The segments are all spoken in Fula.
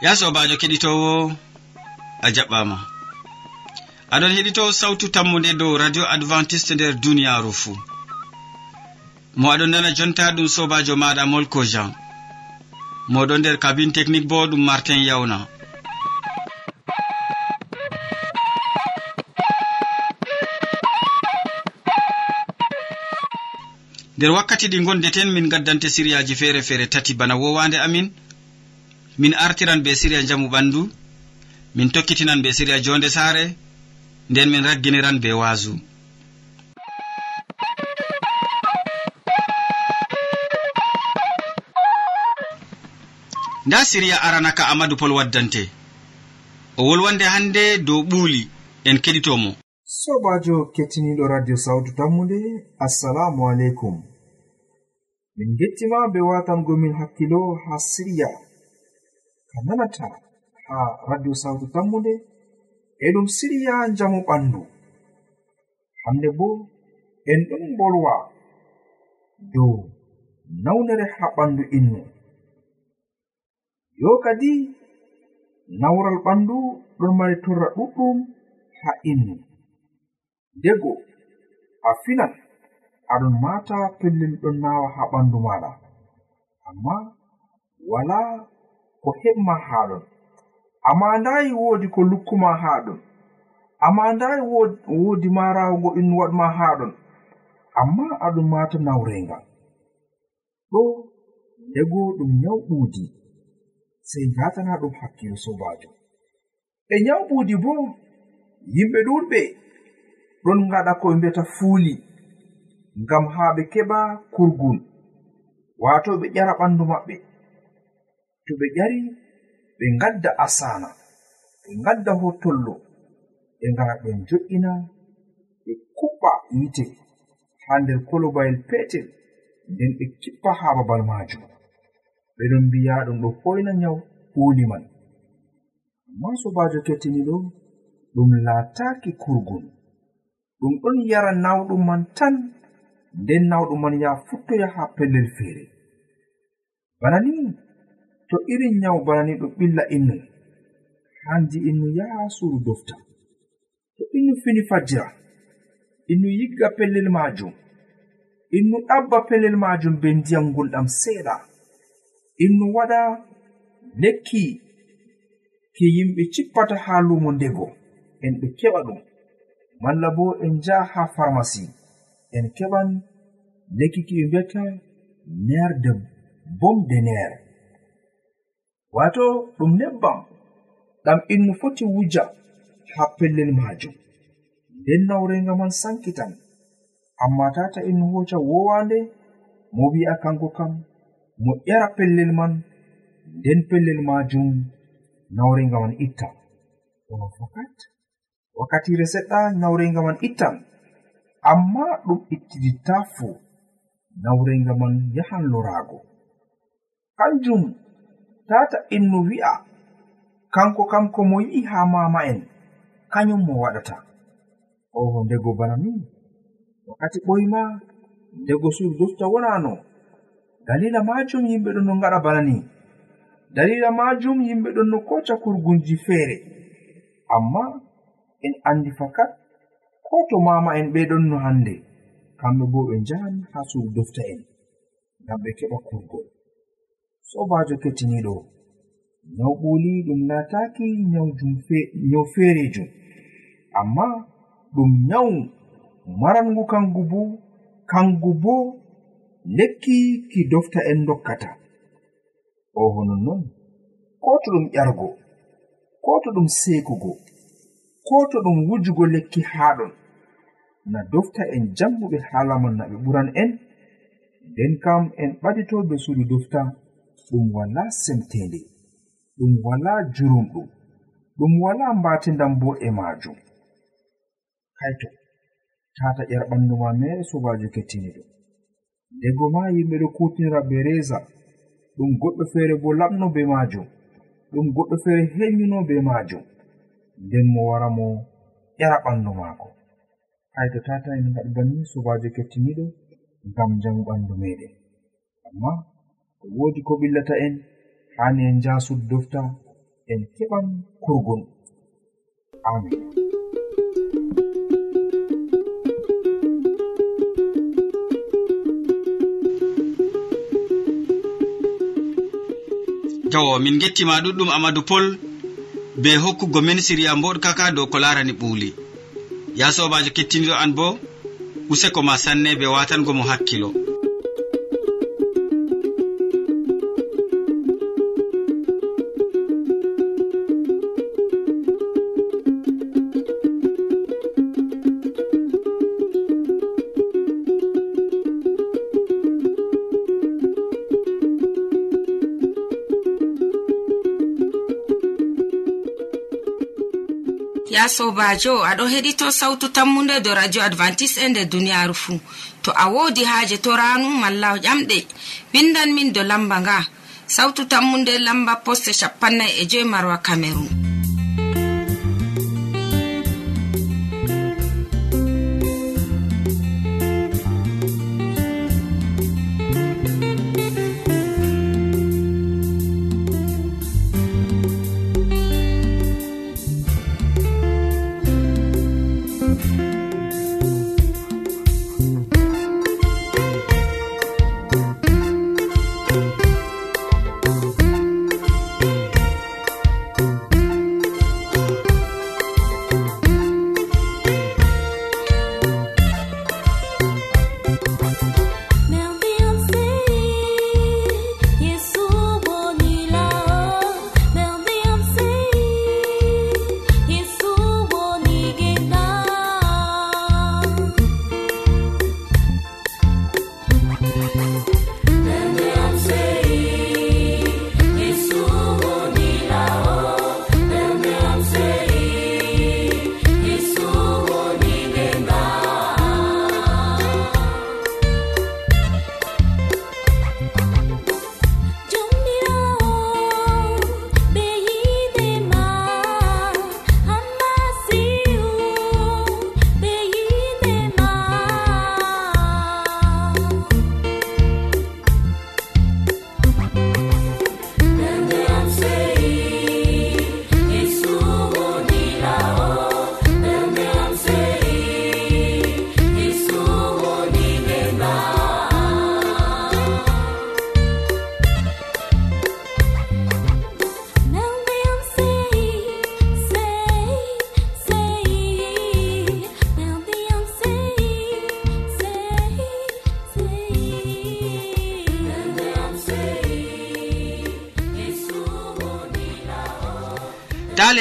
ya sobajo keɗitowo a jaɓɓama. Aɗon heɗito sawtu tammude dow radio adventiste nder duniyaru fuu. Mo aɗon nana jonta ɗum sobajo maɗa molko jean. Moɗon nder kabine technique bo ɗum martin yawna. Nder wakkati ɗi gondeten min gaddante siriyaji feere feere tati bana wowande amin. min artiran be siriya jamu ɓandu min tokkitinan be siriya jonde saare nden min ragginiran be waasu. Nda siriya aranaka amadou pol waddante. O wolwande hannde dow ɓuuli en keɗitomo. Sobajo kettiniɗo radio sawtu tammude assalamu aleykum. Min gettima be watangomin hakkilo ha siriya. ka nanata ha radio sawtu tammude e ɗum siriya jamu ɓandu. Hande bo en ɗon bolwa dow nawnere ha ɓandu innu. Yo kadi nawral ɓandu ɗon mari torra ɗuɗɗum ha innu. Dego a finan aɗon mata pellel ɗon nawa ha ɓandu maɗa. Amma wala ko heɓma haɗon amma ndayi woodi ko lukkuma haɗon amma ndayi woodi ma raawugo in waɗma haɗon amma aɗum mata nawrengal. Ɗo ego ɗum nyawɓuudi sey ngatana ɗum hakkilo sobajo e nyawɓuudi bo yimɓe ɗuɗɓe ɗon ngaɗa ko ɓe mbiyata fuuli ngam haa ɓe keɓa kurgun. Waato ɓe ƴara ɓandu maɓɓe. to ɓe ƴari ɓe ngadda asana ɓe ngadda hotollo ɓe ngara ɓe jo'ina ɓe kuɓɓa yite haa nder kolobayel petel nden ɓe kippa haa babal majum. Ɓeɗon mbiya ɗum ɗo hoyna nyaw huuli man. Amma sobajo kettiniɗo ɗum laataaki kurgun ɗum ɗon yara nawɗum man tan nden nawɗum man yaha futtoya ha pellel feere. Bana ni to irin nyawu banani ɗum ɓilla innu. Handi innu yaha suuru dofta. To innu fini fajjira. Innu yigga pellel majum. Innu ɗabba pellel majum be ndiyam gulɗam seeɗa. Innu waɗa lekki ki yimɓe cippata ha lumo ndego en ɓe keɓa ɗum. Malla bo en njaha ha farmasi en keɓan lekki ki ɓe mbiyata ner de bom de neer. wato ɗum nebbam ɗam innu foti wuja ha pellel majum. Nden nawrenga man sankitan amma tata innu hoca wowande mo wi'a kanko kam mo ƴara pellel man nden pellel majum nawrenga man itta. Ono fakat wakkatire seɗɗa nawrenga man ittan amma ɗum ittiditta fuu nawrenga man yahan lorago. Kanjum tata en no wi'a. Kanko kam ko mo yi'i haa mama en. Kañum mo waɗata. Oho ndego bana min wakkati ɓoyma ndego suudu dofta wonano dalila majum yimɓe ɗon no ngaɗa bana ni. Dalila majum yimɓe ɗon no koca kurgunji feere. Amma en andi fakat ko to mama en ɓe ɗon no hande kamɓe bo ɓe njahan haa suudu dofta en ngam ɓe keɓa kurgol. sobajo kettiniɗo nyawu ɓoli ɗum nataki nyawu feerejum amma ɗum nyawu marangu kangu bo kangu bo lekki ki dofta en dokkata. Oho nonnon ko to ɗum ƴargo ko to ɗum seekugo ko to ɗum wujugo lekki haɗon na dofta en jammuɓe haa lamon na ɓe ɓuran en nden kam en ɓadito be suudu dofta ɗum wala semtende ɗum wala jurumɗum ɗum wala mbatendam bo e majum kaito tata ƴar ɓanndu ma mere sobajo kettiniɗo ndego ma yimɓe ɗo kutinira be reza ɗum goɗɗo feere bo laɓno be majum ɗum goɗɗo feere henyuno be majum nden mo wara mo ƴara ɓandu maako. Hayto tata en gaɗ banni sobajo kettiniɗo ngam jamu ɓandu meɗen amma ko woodi ko ɓillata en hani en jasud dofta en keɓan kurgon amin. Jawo min gettima ɗuɗɗum amadou pol be hokkugo men siriya mboɗkaka dow ko larani ɓuuli. Ya sobajo kettiniɗo an bo useko ma sanne be watangomo hakkilo. sobajo aɗo heɗito sautu tammunde do radio advantice e nder duniyaru fuu to a wodi haaje to ranu malla ƴamɗe. Windan min do lamba nga. Sautu tammunde lamba poste capannay e joyi marwa camerun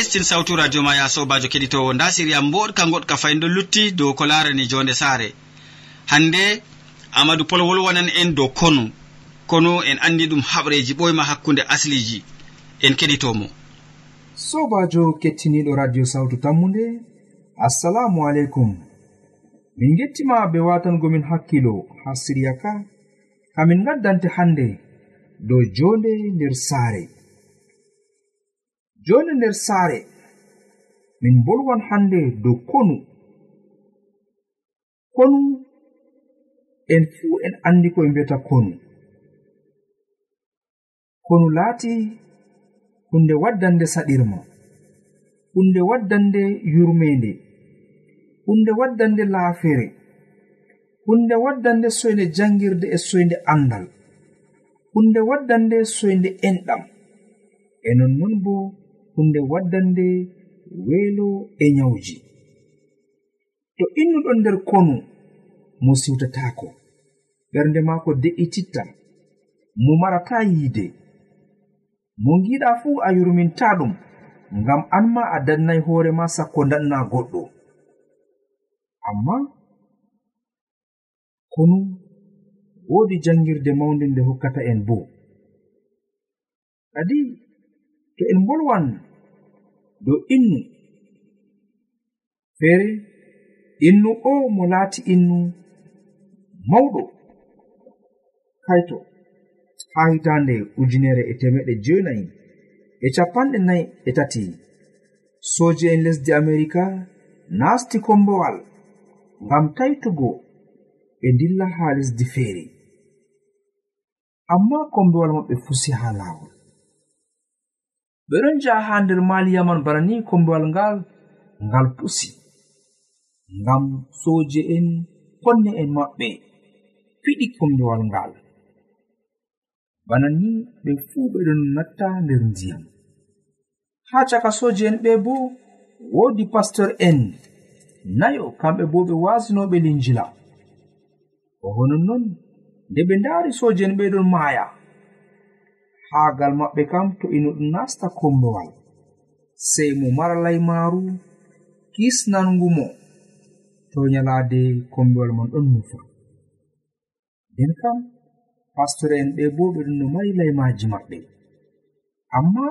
kestin sawtu radio ma ya sobajo keɗitowo. Nda siriya mboɗka goɗka fayin ɗo lutti dow ko larani jonde saare. Hande amadou pol wolwanan en dow konu. Kono en andi ɗum haɓreji ɓoyma hakkunde asliji en keɗitomo. Sobajo kettiniɗo radio sawtu tammude assalamu aleykum. Min gettima be watangomin hakkilo ha siriya ka kamin gaddante hande dow jonde nder saare. joni nder saare. Min bolwan hande dow konu. Konu en fuu en andi koye mbiyata konu. Konu laati hunde waddande saɗirma hunde waddande yurmende hunde waddande laafere hunde waddande soyde jangirde e soyde andal hunde waddande soyde enɗam. E nonnon bo hunde waddande weelo e nyawji. To innuɗon nder konu mo siwtatako ɓernde maako de'ititta mo marata yiide. Mo giɗa fuu a yurminta ɗum ngam an ma a dannay hoore ma sakko danna goɗɗo. Amma konu woodi jangirde mawnde nde hokkata en bo kadi to en bolwan dow innu. Feere innu o mo laati innu mawɗo. Kaito haa hitande ujunere e temeɗe jeenayi e capanɗe nayi e tati soje'en lesdi amerika nasti kombowal ngam taitugo ɓe dilla haa lesdi feere. Amma kombowal maɓɓe fusi haa laawol. ɓe ɗon jaha ha nder maliyaman bana ni kombowal ngal ngal pusi. Ngam soje en soje'en ponne'en maɓɓe fiɗi kombowal ngal. Bana ni ɓe fuu ɓe ɗon natta nder ndiyam. Ha caka soje en ɓe bo woodi pastor en. Nayo kamɓe bo ɓe wasinoɓe linjila. O honon non nde ɓe ndaari soje en ɓe ɗon maaya. haagal maɓɓe kam to ino ɗum nasta kombowal sey mo mara laymaaru kisnangu mo. To nyalaade kombowal man ɗon nufa nden kam pastore en ɓe bo ɓe ɓeɗon no mari laymaaji maɓɓe. Amma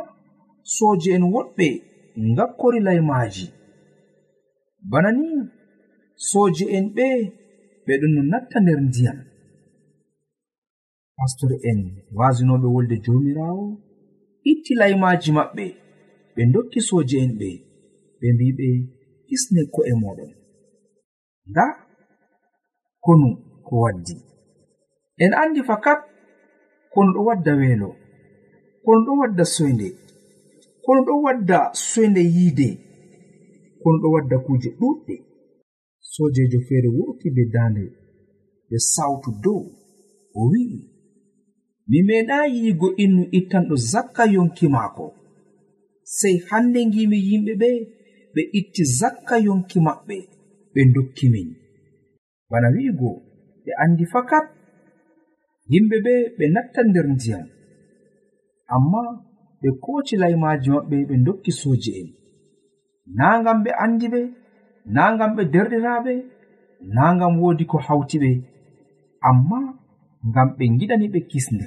sooje en woɗɓe ngakkori laymaaji. Bana ni sooje en ɓe ɓe ɓeɗon no natta nder ndiyam. pastor en wasinoɓe wolde jomirawo itti laymaji maɓɓe ɓe dokki soje en ɓe ɓe mbiɓe hisne ko'e moɗon. Nda konu ko waddi. En andi fakat kono ɗo wadda weelo kono ɗo wadda soyde kono ɗo wadda soyde yiide kono ɗo wadda kuje ɗuɗɗe sojejo feere wurti be dande ɓe sawtu dow o wi'i mi meɗayi yigo innu ittanɗo zakka yonki maako. Sey hande ngimi yimɓe ɓe ɓe itti zakka yonki maɓɓe ɓe dokki min. Bana wi'igo ɓe andi fakat. Yimɓe ɓe ɓe natta nder ndiyam. Amma ɓe koci laymaji maɓɓe ɓe dokki soji en. Na ngam ɓe andi ɓe na ngam ɓe derɗiraɓe na ngam wodi ko hawti ɓe. Amma ngam ɓe giɗani ɓe kisna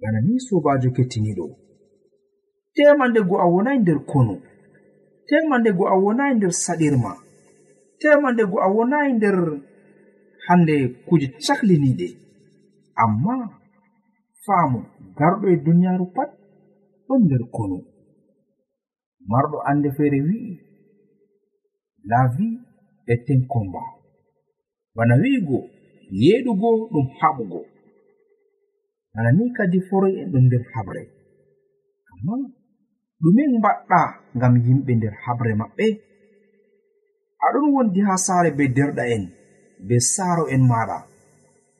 bana ni sobajo kettiniɗo tema ndego a wonai nder konu. Tema ndego a wonai nder saɗirma. Tema ndego a wonai nder hande kuje cahliniɗe amma faamu garɗo e duniyaaru pat ɗon nder konu. Marɗo ande feere e wi'i la vie e ten combat bana wi'igo yeɗugo ɗum haɓugo bana ni kadi foroy en ɗon nder haɓre amma ɗumen mbaɗɗa ngam yimɓe nder haɓre maɓɓe aɗon wondi ha saare be derɗa en be saaro en maɗa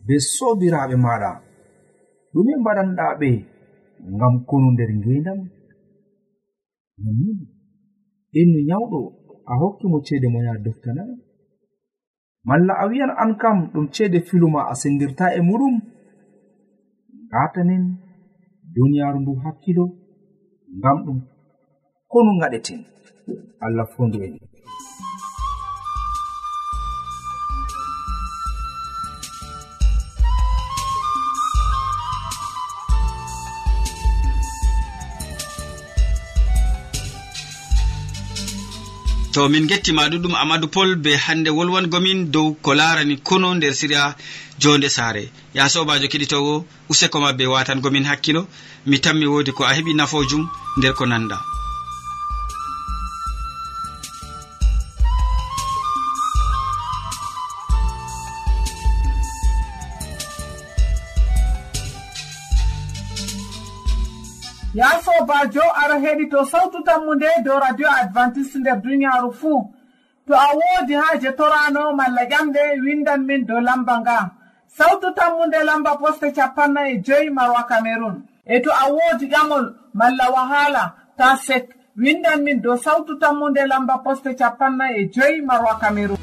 be sobiraɓe maɗa. Ɗume mbaɗanɗa ɓe ngam konu nder ngendam nonnon innu nyawɗo a hokki mo ceede mo yaha doftana malla a wiyan an kam ɗum ceede filuma a sendirta e muɗum. Ngatanen duniyaaru ndu hakkilo ngam ɗum ko ngaɗeten. Allah fondu en. to min gettima ɗuɗum amadou pol be hande wolwangomin dow ko larani kono nder siriya jonde saare. Ya sobajo keɗitowo useko ma be watangomin hakkilo. Mi tammi wodi ko a heeɓi nafojum nder ko nanda. sobajo ara heɗito sawtu tammu nde dow radio advantice nder duniyaaru fuu. To a woodi haaje torano malla ƴamɗe windan min dow lamba nga. Sawtu tammu nde lamba poste capanna e joyi marwa cameron e to a woodi ƴamol malla wahala ta sek. Windan min dow sawtu tammu nde lamba poste capanna e joyi marwa cameron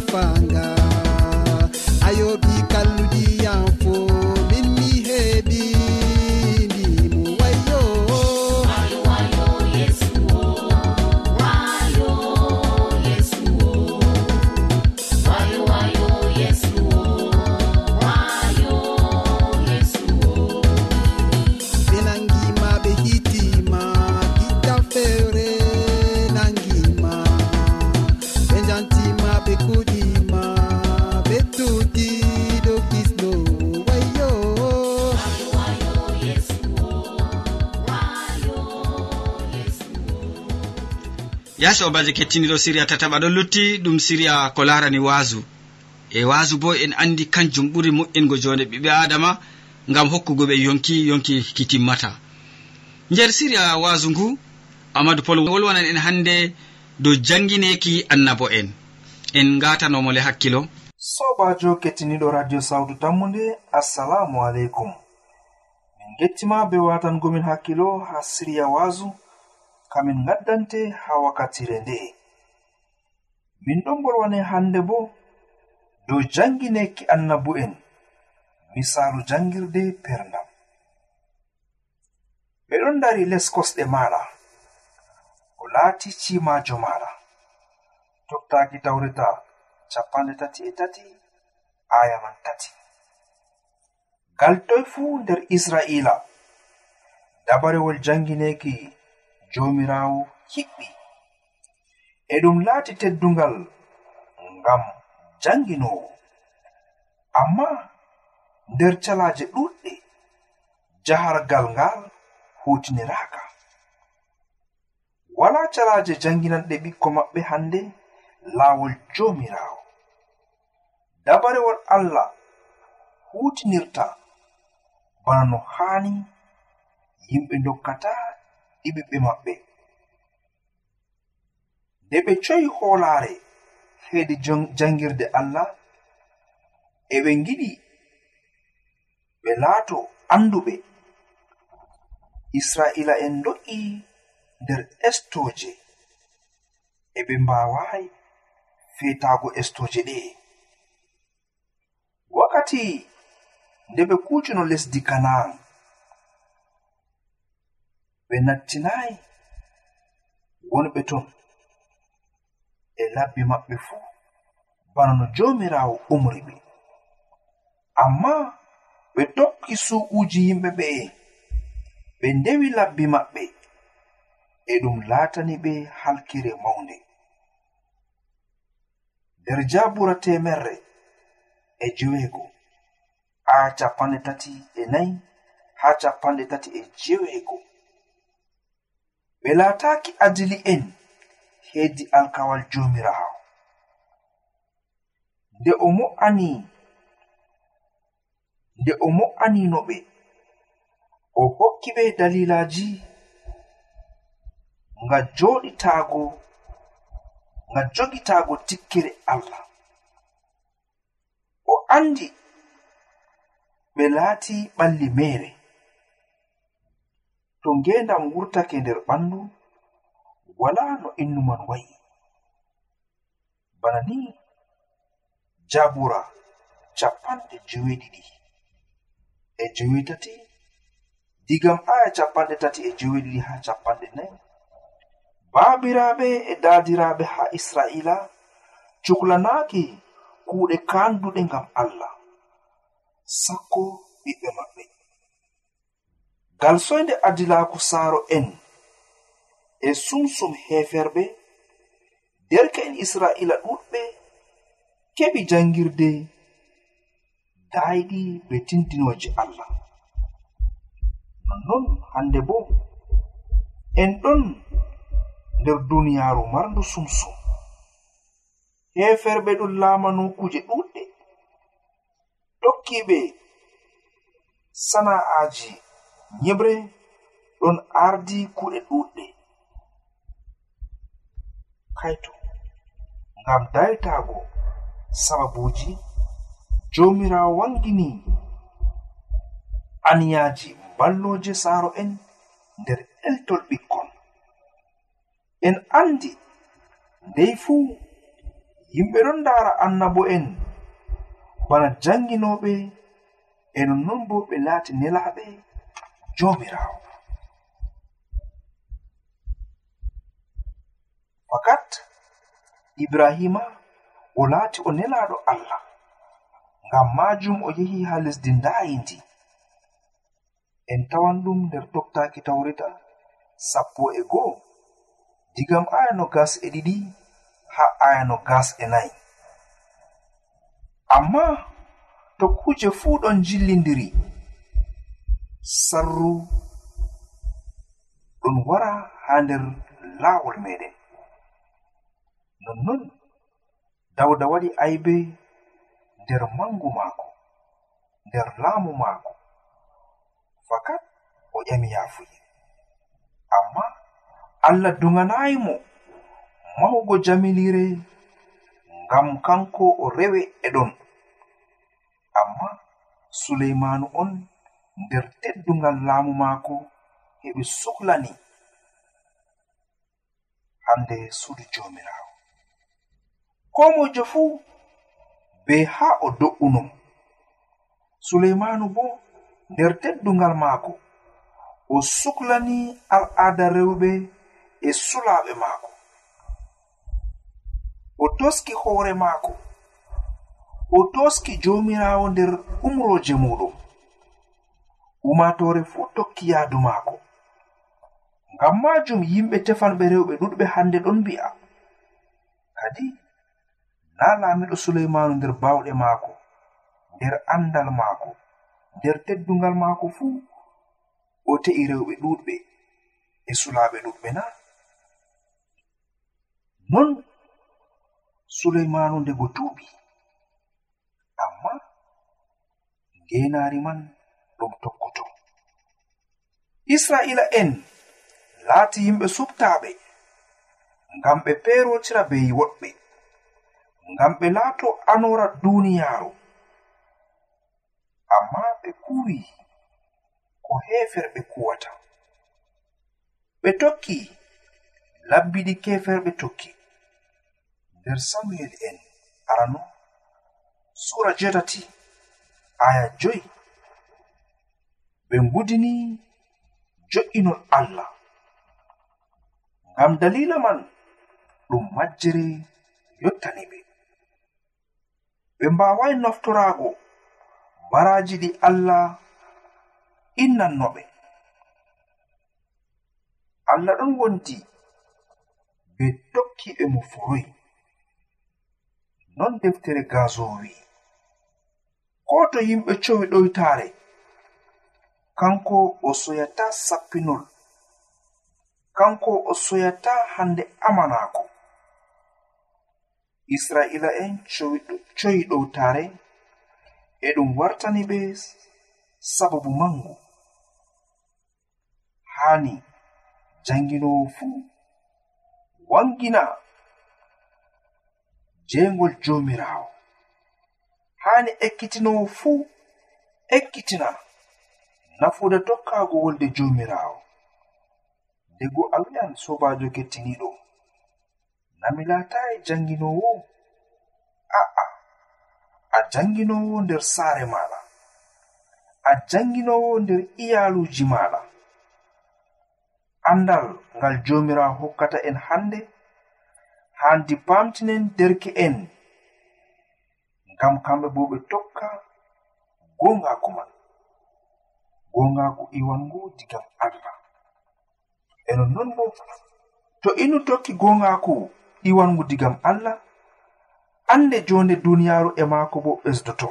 fanga. sobajo kettiniɗo siriya tataɓa ɗon lutti ɗum siriya ko larani wasu. E wasu bo en andi kanjum ɓuri moƴƴingo jonde ɓiɓɓe adama ngam hokkugo ɓe yonki yonki ki timmata nder siriya wasu ngu amadou pol wolwanan en hannde dow jangineki annabo en. En ngatanomole hakkilo. Sobajo kettiniɗo radio sawtu tammude assalamu aleykum. Min gettima be watangomin hakkilo ha siriya wasu. kamin gaddante ha wakkatire nde. Min ɗon bolwane hande bo dow jangineki annabu'en misalu jangirde perdam ɓe ɗon dari les kosɗe maɗa ko laati cimajo maɗa tokkaki tawreta capanɗe tati e tati aya man tati. Ngal toy fuu nder israila dabarewol jangineki jomirawo hiɓɓi. E ɗum laati teddungal ngam janginowo amma nder calaje ɗuɗɗe jahargal ngal hutiniraka wala calaje janginanɗe ɓikko maɓɓe hande laawol jomirawo dabarewol allah hutinirta bana no haani yimɓe dokkata ɗiɓiɓɓe maɓɓe. Nde ɓe coyi hoolaare heedi jangirde allah e ɓe ngiɗi ɓe laato annduɓe. Israila en do'i nder estoje e ɓe mbaaway feetaago estoje ɗe. Wakkati nde ɓe kuucuno lesdi kanaan ɓe nattinayi wonɓe ton e labbi maɓɓe fuu bana no jomirawo umri ɓe. Amma ɓe tokki su'uji yimɓe ɓe ɓe ndewi labbi maɓɓe e ɗum laatani ɓe halkire mawnde. Nder jabura temerre e jeweego a capanɗe tati e nayi ha capanɗe tati e jeweego ɓe laataki adili'en heedi alkawal jomirawo nde o mo'ani nde o mo'anino ɓe o hokki ɓe dalilaji nga joɗitago nga jogitago tikkere allah. O andi ɓe laati ɓalli mere to ngendam wurtake nder ɓandu wala no innu man wayi. Bana ni jabura capanɗe jeweɗiɗi e jowetati digam aya capanɗe tati e jeweɗiɗi ha capanɗe nayi. Baabiraɓe e daadiraɓe ha israila cuklanaaki kuuɗe kanduɗe ngam allah. Sakko ɓiɓɓe maɓɓe. ngal soyde adilaku saaro en e sumsum heferɓe derke'en israila ɗuɗɓe keɓi jangirde dayɗi be tindinoje allah. Nonnon hande bo en ɗon nder duniyaaru marndu sumsum. Heferɓe ɗon laamano kuje ɗuɗɗe. Tokkiɓe sana'aji nyibre ɗon ardi kuɗe ɗuɗɗe. Kaito ngam daytago sababuji jomirawo wangini. Aniyaji balloje saaro'en nder eltol ɓikkon. En andi ndey fuu yimɓe ɗon ndara annabo en. Bana janginoɓe e nonnon bo ɓe laati nelaɓe joomiraawo fakat ibrahima o laati o nelaaɗo allah ngam maajum o yehi haa lesdi ndaayindi. En tawan ɗum nder ɗoftaaki tawreta sappo e go'o digam aya no gas e ɗiɗi haa aya no gas e nayi. Amma to kuuje fuu ɗon jillindiri. sarru ɗon wara ha nder laawol meɗen nonnon dawda waɗi aybe nder mangu maako nder laamu maako. Fakat o ƴami yaafuye. Amma allah duganayi mo mahugo jamilire ngam kanko o rewe e ɗon. Amma suleymanu on nder teddungal laamu maako heɓe suhlani hande sudu joomiraawo. Ko mojo fuu be haa o do'uno. Suleimanu bo nder teddungal maako o suklani al'aada rewɓe e sulaaɓe maako. O toski hoore maako o toski joomiraawo nder umroje muɗum umatore fuu tokki yaadu maako. Ngam majum yimɓe tefanɓe rewɓe ɗuɗɓe hande ɗon mbi'a. Kadi na laamiɗo suleymanu nder baawɗe maako nder andal maako nder teddungal maako fuu o te'i rewɓe ɗuɗɓe e sulaaɓe ɗuɗɓe na non suleymanu ndego tuuɓi amma ngeenaari man ɗum tokkuto. Israila en laati yimɓe subtaɓe ngam ɓe perotira be woɗɓe ngam ɓe laato anora duniyaaru. Amma ɓe kuwi ko heferɓe kuwata. Ɓe tokki labbiɗi keferɓe tokki. Nder samuel en arano sura jetati aya joyi. ɓe ngudini jo'inol allah. Ngam dalila man ɗum majjere yottani ɓe. Ɓe mbawai noftoraago baraji ɗi allah innanno ɓe allah ɗon wondi ɓe dokki ɓe mo foroy non deftere gazowi ko to yimɓe cowi ɗoytaare kanko o soyata sappinol. Kanko o soyata hande amanako israila en coyi ɗowtare e ɗum wartani ɓe sababu mangu. Hani janginowo fuu wangina jeengol jomirawo hani ekkitinowo fuu ekkitina nafuda tokkago wolde jomirawo dego a wi'an sobajo kettiniɗo nami latayi janginowo a'a a janginowo nder saare maɗa a janginowo nder iyaluji maɗa andal ngal jomirawo hokkata en hande handi pamtinen derke en. Ngam kamɓe bo ɓe tokka gongaku man. gongaku iwangu digam allah. E nonnon bo to inu tokki gongaku iwangu digam allah ande jonde duniyaru e maako bo ɓesdoto.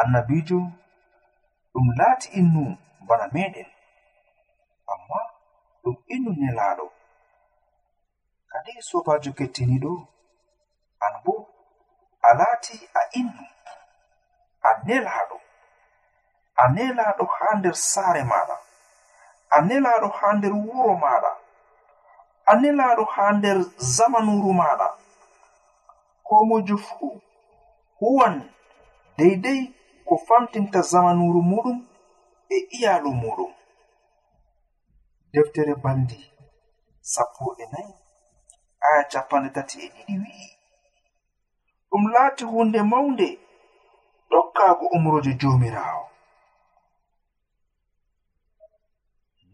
Annabijo ɗum laati innu bana meɗen amma ɗum innu nelaɗo kadi sobajo kettiniɗo an bo a laati a innu a nelaɗo a nelaɗo ha nder saare maɗa a nelaɗo ha nder wuro maɗa a nelaɗo ha nder zamanuru maɗa ko mojo fuu huwan deidei ko famtinta zamanuru muɗum e iyalu muɗum. Deftere bandi sappo e nayi aya capanɗe tati e ɗiɗi wi'i. Ɗum laati hunde mawnde tokkaago umroje jomirawo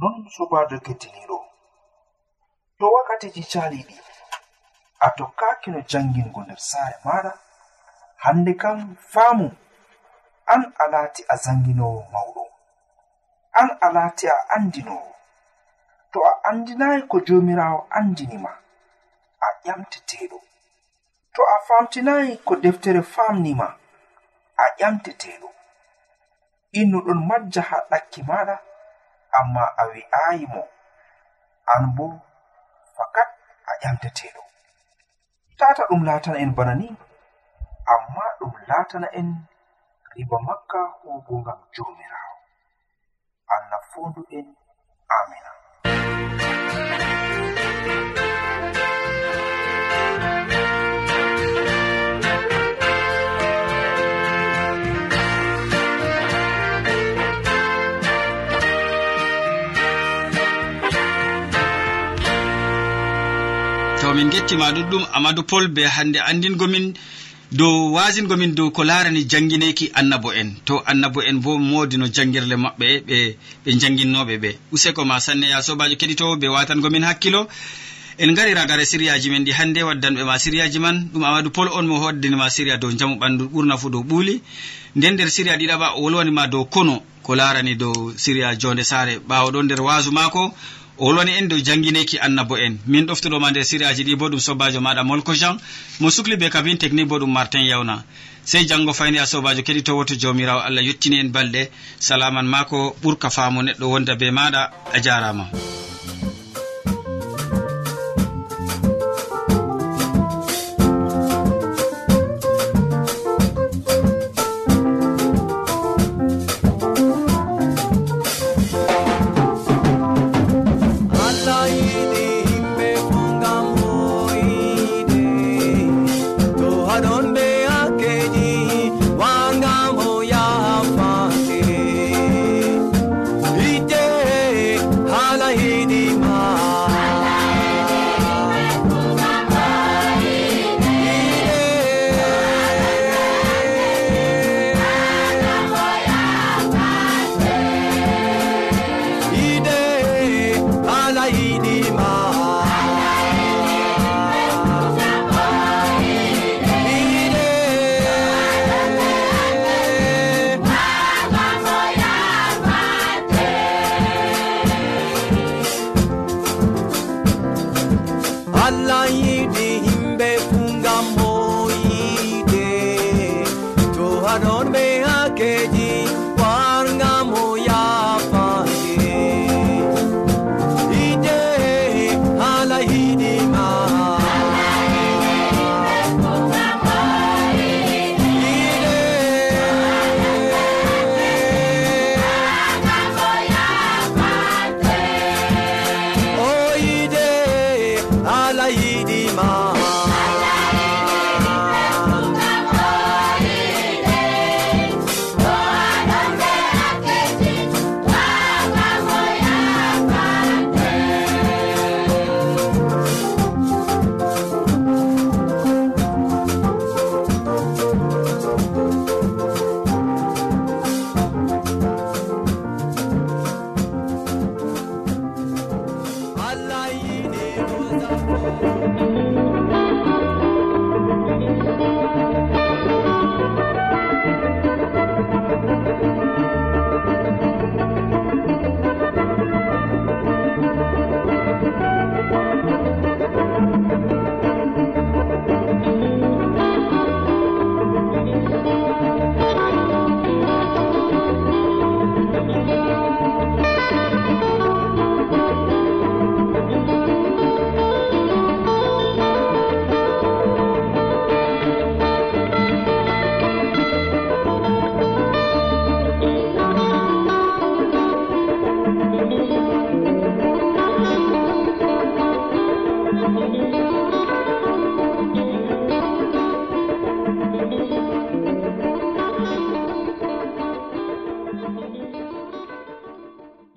non sobajo kettiniɗo to wakkatiji caliɗi a tokkaki no jangingo nder saare maɗa hande kam faamu an a laati a zanginowo mawɗo an a laati a andinowo to a andinayi ko jomirawo andinima a ƴamteteɗo to a famtinayi ko deftere famnima a ƴamteteɗo innu ɗon majja ha ɗakki maɗa amma a wi'ayi mo an bo fakat a ƴamteteɗo tata ɗum latana en bana ni amma ɗum latana en riba makka hugo ngam jomirawo allah fondu en amina min gettima ɗuɗɗum amadou pol be hande andingomin dow wasingomin dow ko larani jangguineki annabo en. To annabo en bo modi no janguirle maɓɓe ɓe ɓe jangguinnoɓe ɓe. Useko ma sanne ya sobajo keɗitowo ɓe watangomin hakkilo. En gari ragare siriyaji men ɗi hannde waddanɓe ma siriyaji man. Ɗum amadou pol on mo hoddinima siriya dow jamu ɓandu ɓurna fu dow ɓuuli. Nden nder siriya ɗiɗaɓa o wolwanima dow kono ko larani dow siriya jonde sare ɓawo ɗon nder wasu mako o wolwani en dow jangineki annabo en. Min ɗoftuɗoma nder siriyaji ɗi bo ɗum sobajo maɗa molko jean. Mo sukli be kabin technique bo ɗum martin yawna sey janggo fayni a sobajo keɗitowo to jawmirawo allah yettini en balɗe. Salaman mako ɓurka faamu neɗɗo wonda be maɗa a jarama.